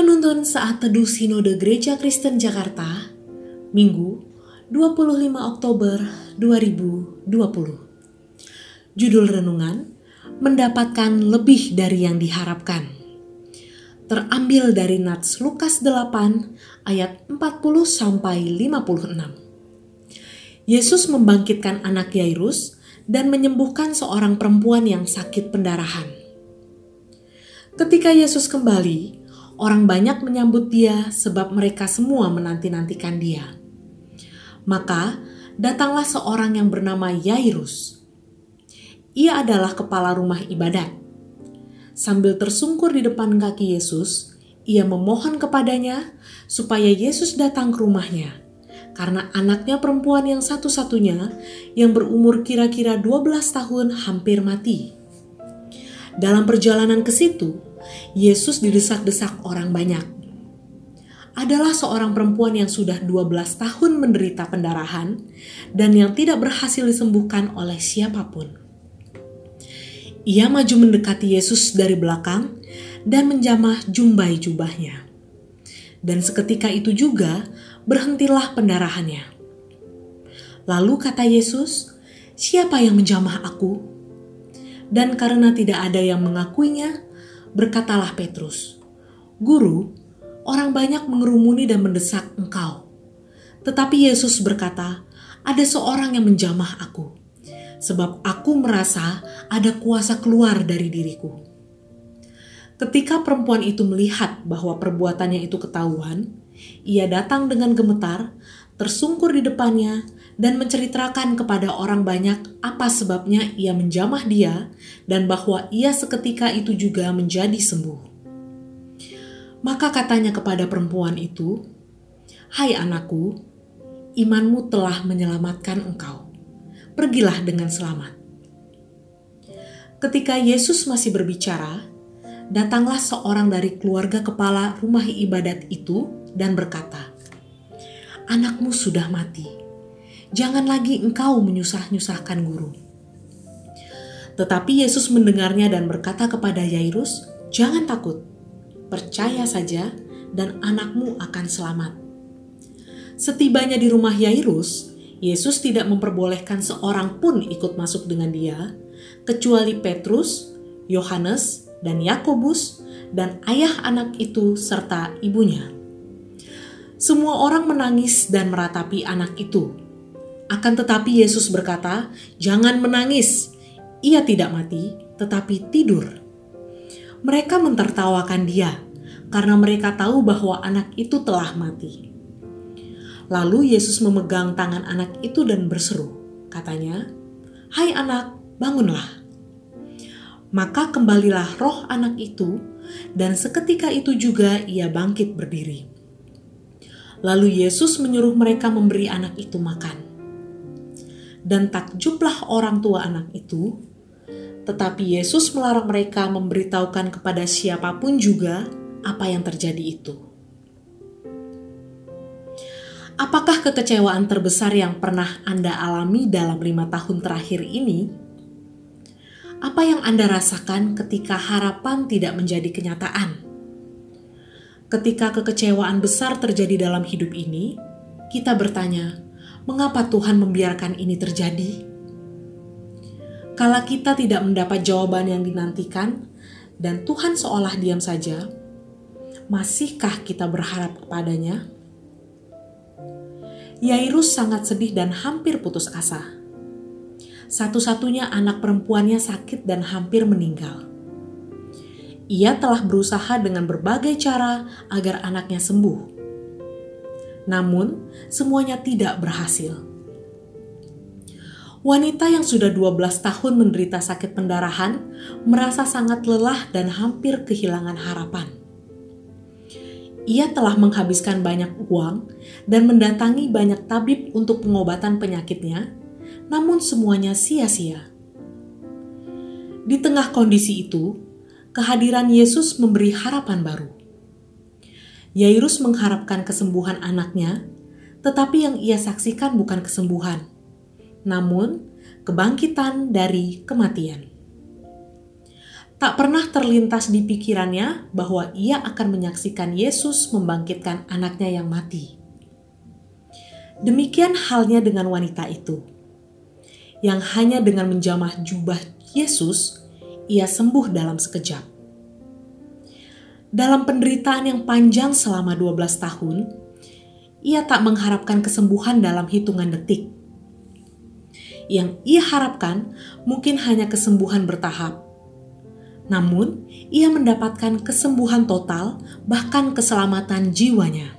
Penuntun Saat Teduh Sinode Gereja Kristen Jakarta, Minggu 25 Oktober 2020. Judul Renungan, Mendapatkan Lebih Dari Yang Diharapkan. Terambil dari Nats Lukas 8 ayat 40 sampai 56. Yesus membangkitkan anak Yairus dan menyembuhkan seorang perempuan yang sakit pendarahan. Ketika Yesus kembali, Orang banyak menyambut dia sebab mereka semua menanti-nantikan dia. Maka datanglah seorang yang bernama Yairus. Ia adalah kepala rumah ibadat. Sambil tersungkur di depan kaki Yesus, ia memohon kepadanya supaya Yesus datang ke rumahnya karena anaknya perempuan yang satu-satunya yang berumur kira-kira 12 tahun hampir mati. Dalam perjalanan ke situ, Yesus didesak-desak orang banyak. Adalah seorang perempuan yang sudah 12 tahun menderita pendarahan dan yang tidak berhasil disembuhkan oleh siapa pun. Ia maju mendekati Yesus dari belakang dan menjamah jumbai jubahnya. Dan seketika itu juga berhentilah pendarahannya. Lalu kata Yesus, "Siapa yang menjamah aku?" Dan karena tidak ada yang mengakuinya, Berkatalah Petrus, Guru, orang banyak mengerumuni dan mendesak engkau. Tetapi Yesus berkata, ada seorang yang menjamah aku, sebab aku merasa ada kuasa keluar dari diriku. Ketika perempuan itu melihat bahwa perbuatannya itu ketahuan, ia datang dengan gemetar, tersungkur di depannya, dan menceritakan kepada orang banyak apa sebabnya ia menjamah dia dan bahwa ia seketika itu juga menjadi sembuh. Maka katanya kepada perempuan itu, "Hai anakku, imanmu telah menyelamatkan engkau. Pergilah dengan selamat." Ketika Yesus masih berbicara, datanglah seorang dari keluarga kepala rumah ibadat itu dan berkata, "Anakmu sudah mati." Jangan lagi engkau menyusah-nyusahkan guru. Tetapi Yesus mendengarnya dan berkata kepada Yairus, "Jangan takut, percaya saja, dan anakmu akan selamat." Setibanya di rumah Yairus, Yesus tidak memperbolehkan seorang pun ikut masuk dengan dia, kecuali Petrus, Yohanes, dan Yakobus, dan ayah anak itu serta ibunya. Semua orang menangis dan meratapi anak itu akan tetapi Yesus berkata, "Jangan menangis. Ia tidak mati, tetapi tidur." Mereka mentertawakan dia karena mereka tahu bahwa anak itu telah mati. Lalu Yesus memegang tangan anak itu dan berseru, katanya, "Hai anak, bangunlah." Maka kembalilah roh anak itu, dan seketika itu juga ia bangkit berdiri. Lalu Yesus menyuruh mereka memberi anak itu makan dan takjublah orang tua anak itu. Tetapi Yesus melarang mereka memberitahukan kepada siapa pun juga apa yang terjadi itu. Apakah kekecewaan terbesar yang pernah Anda alami dalam lima tahun terakhir ini? Apa yang Anda rasakan ketika harapan tidak menjadi kenyataan? Ketika kekecewaan besar terjadi dalam hidup ini, kita bertanya, mengapa Tuhan membiarkan ini terjadi? Kala kita tidak mendapat jawaban yang dinantikan dan Tuhan seolah diam saja, masihkah kita berharap kepadanya? Yairus sangat sedih dan hampir putus asa. Satu-satunya anak perempuannya sakit dan hampir meninggal. Ia telah berusaha dengan berbagai cara agar anaknya sembuh namun semuanya tidak berhasil. Wanita yang sudah 12 tahun menderita sakit pendarahan merasa sangat lelah dan hampir kehilangan harapan. Ia telah menghabiskan banyak uang dan mendatangi banyak tabib untuk pengobatan penyakitnya, namun semuanya sia-sia. Di tengah kondisi itu, kehadiran Yesus memberi harapan baru. Yairus mengharapkan kesembuhan anaknya, tetapi yang ia saksikan bukan kesembuhan, namun kebangkitan dari kematian. tak pernah terlintas di pikirannya bahwa ia akan menyaksikan Yesus membangkitkan anaknya yang mati. Demikian halnya dengan wanita itu, yang hanya dengan menjamah jubah Yesus, ia sembuh dalam sekejap. Dalam penderitaan yang panjang selama 12 tahun, ia tak mengharapkan kesembuhan dalam hitungan detik. Yang ia harapkan mungkin hanya kesembuhan bertahap, namun, ia mendapatkan kesembuhan total, bahkan keselamatan jiwanya.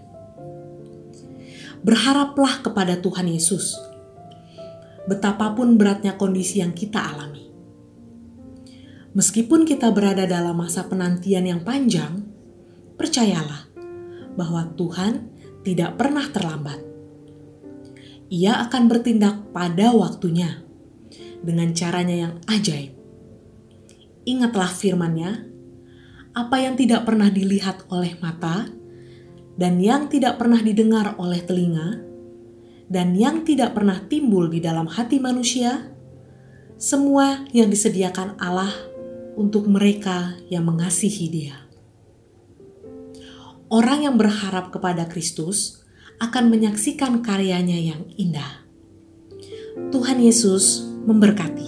Berharaplah kepada Tuhan Yesus, betapapun beratnya kondisi yang kita alami. Meskipun kita berada dalam masa penantian yang panjang, percayalah bahwa Tuhan tidak pernah terlambat. Ia akan bertindak pada waktunya dengan caranya yang ajaib ingatlah firman-Nya, apa yang tidak pernah dilihat oleh mata, dan yang tidak pernah didengar oleh telinga, dan yang tidak pernah timbul di dalam hati manusia, semua yang disediakan Allah untuk mereka yang mengasihi Dia. Orang yang berharap kepada Kristus akan menyaksikan karyanya yang indah. Tuhan Yesus memberkati.